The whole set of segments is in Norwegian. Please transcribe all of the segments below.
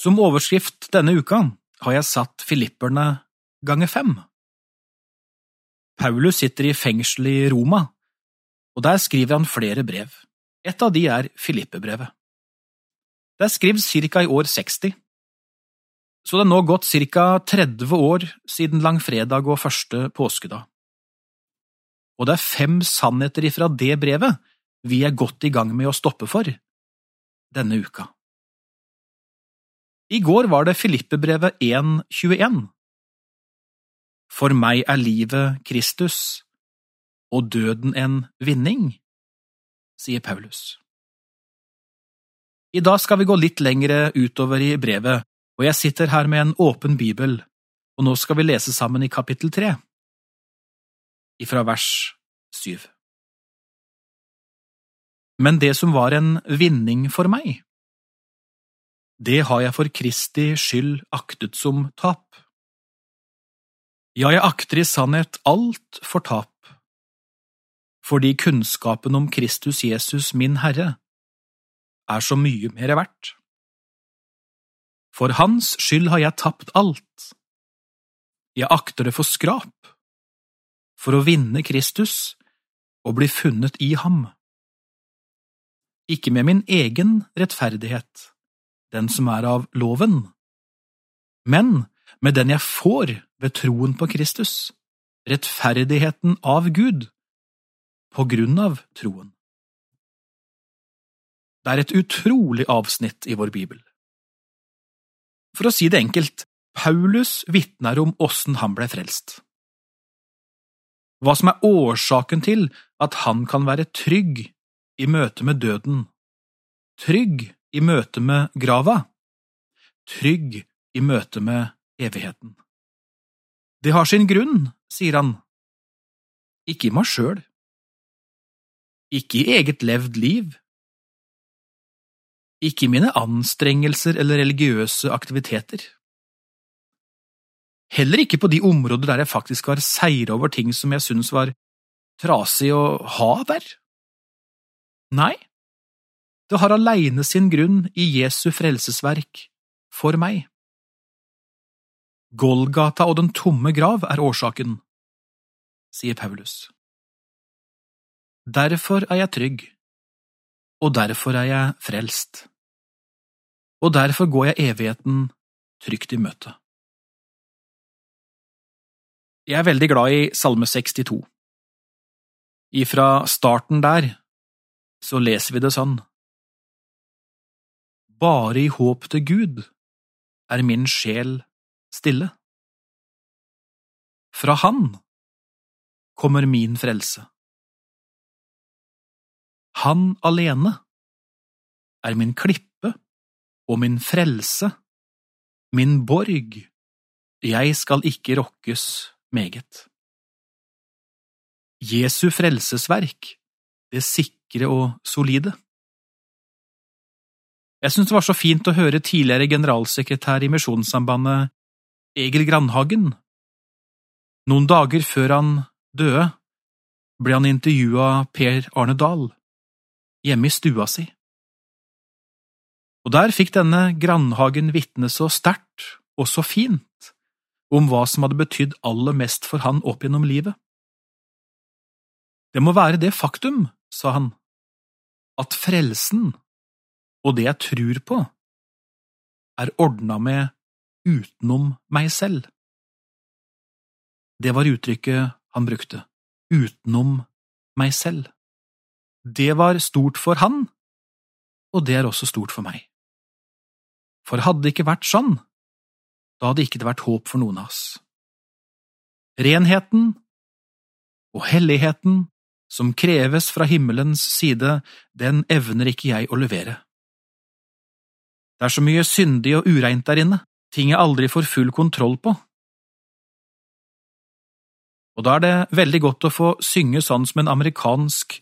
Som overskrift denne uka har jeg satt Filipperne ganger fem. Paulus sitter i fengsel i Roma, og der skriver han flere brev. Et av de er Filippebrevet. Det er skrevet ca. i år 60, så det er nå gått ca. 30 år siden langfredag og første påskedag. Og det er fem sannheter ifra det brevet vi er godt i gang med å stoppe for denne uka. I går var det Filippebrevet 1.21. For meg er livet Kristus og døden en vinning, sier Paulus. I dag skal vi gå litt lengre utover i brevet, og jeg sitter her med en åpen bibel, og nå skal vi lese sammen i kapittel tre, ifra vers syv. Men det som var en vinning for meg, det har jeg for Kristi skyld aktet som tap. Ja, jeg akter i sannhet alt for tap, fordi kunnskapen om Kristus Jesus, min Herre, er så mye mer verdt. For Hans skyld har jeg tapt alt. Jeg akter det for skrap, for å vinne Kristus og bli funnet i ham. Ikke med min egen rettferdighet, den som er av loven, men med den jeg får ved troen på Kristus, rettferdigheten av Gud, på grunn av troen. Det er et utrolig avsnitt i vår bibel. For å si det enkelt, Paulus vitner om åssen han ble frelst. Hva som er årsaken til at han kan være trygg i møte med døden, trygg i møte med grava, trygg i møte med evigheten. Det har sin grunn, sier han, ikke i meg sjøl, ikke i eget levd liv, ikke i mine anstrengelser eller religiøse aktiviteter. Heller ikke på de områder der jeg faktisk har seira over ting som jeg synes var trasig å ha der. Nei, det har aleine sin grunn i Jesu frelsesverk for meg. Golgata og den tomme grav er årsaken, sier Paulus. Derfor er jeg trygg, og derfor er jeg frelst, og derfor går jeg evigheten trygt i møte. Jeg er veldig glad i Salme 62. Ifra starten der så leser vi det sånn. Bare i håp til Gud er min sjel stille. Fra Han kommer min frelse. Han alene er min klippe og min frelse, min borg, jeg skal ikke rokkes meget. Jesu frelsesverk, det sikre og solide. Jeg synes det var så fint å høre tidligere generalsekretær i Misjonssambandet, Egil Grandhagen. Noen dager før han døde, ble han intervjua Per Arne Dahl, hjemme i stua si. Og der fikk denne Grandhagen vitne så sterkt og så fint om hva som hadde betydd aller mest for han opp gjennom livet. Det må være det faktum, sa han, at frelsen og det jeg tror på, er ordna med utenom meg selv. Det var uttrykket han brukte, utenom meg selv. Det var stort for han, og det er også stort for meg. For hadde det ikke vært sånn, da hadde ikke det vært håp for noen av oss. Renheten og helligheten som kreves fra himmelens side, den evner ikke jeg å levere. Det er så mye syndig og ureint der inne, ting jeg aldri får full kontroll på. Og da er det veldig godt å få synge sånn som en amerikansk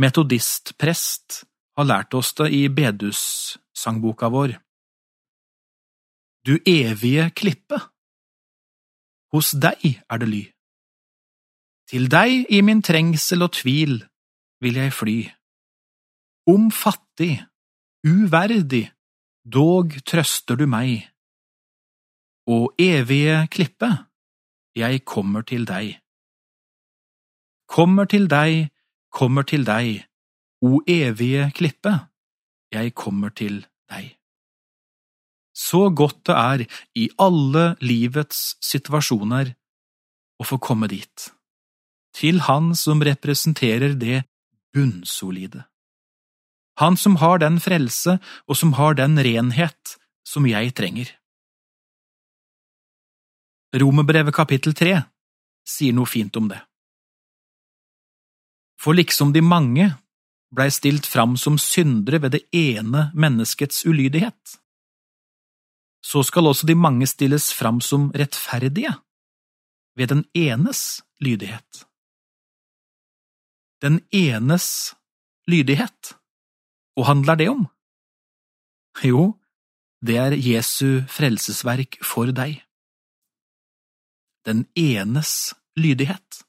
metodistprest har lært oss det i bedussangboka vår. Du evige klippe, hos deg er det ly. Til deg i min trengsel og tvil vil jeg fly. Om fattig, uverdig dog trøster du meg. Og evige klippe, jeg kommer til deg. Kommer til deg, kommer til deg, o evige klippe, jeg kommer til deg. Så godt det er i alle livets situasjoner å få komme dit, til Han som representerer det bunnsolide. Han som har den frelse og som har den renhet som jeg trenger. Romerbrevet kapittel tre sier noe fint om det. For liksom de mange blei stilt fram som syndere ved det ene menneskets ulydighet, så skal også de mange stilles fram som rettferdige ved den enes lydighet. Den enes lydighet. Og handler det om? Jo, det er Jesu frelsesverk for deg. Den enes lydighet.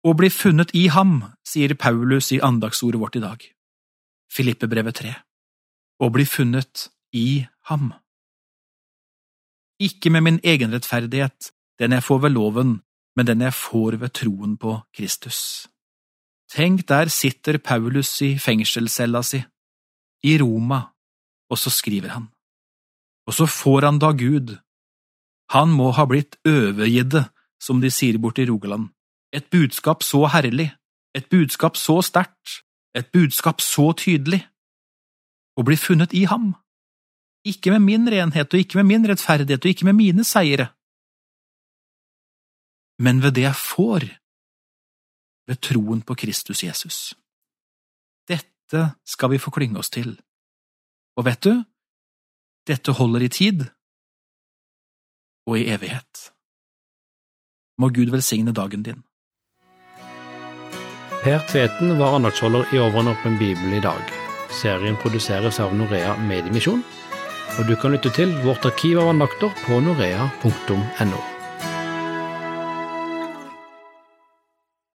Å bli funnet i ham, sier Paulus i andagsordet vårt i dag. Filippebrevet 3. Å bli funnet i ham. Ikke med min egen rettferdighet, den jeg får ved loven, men den jeg får ved troen på Kristus. Tenk, der sitter Paulus i fengselscella si, i Roma, og så skriver han. Og så får han da Gud. Han må ha blitt øvegidde, som de sier borte i Rogaland. Et budskap så herlig, et budskap så sterkt, et budskap så tydelig. Å bli funnet i ham. Ikke med min renhet og ikke med min rettferdighet og ikke med mine seire, men ved det jeg får ved troen på Kristus Jesus. Dette skal vi få klynge oss til. Og vet du, dette holder i tid og i evighet. Må Gud velsigne dagen din. Per Tveten var andaktsholder i Over en bibel i dag. Serien produseres av Norea Mediemisjon, og du kan lytte til vårt arkiv av andakter på norea.no.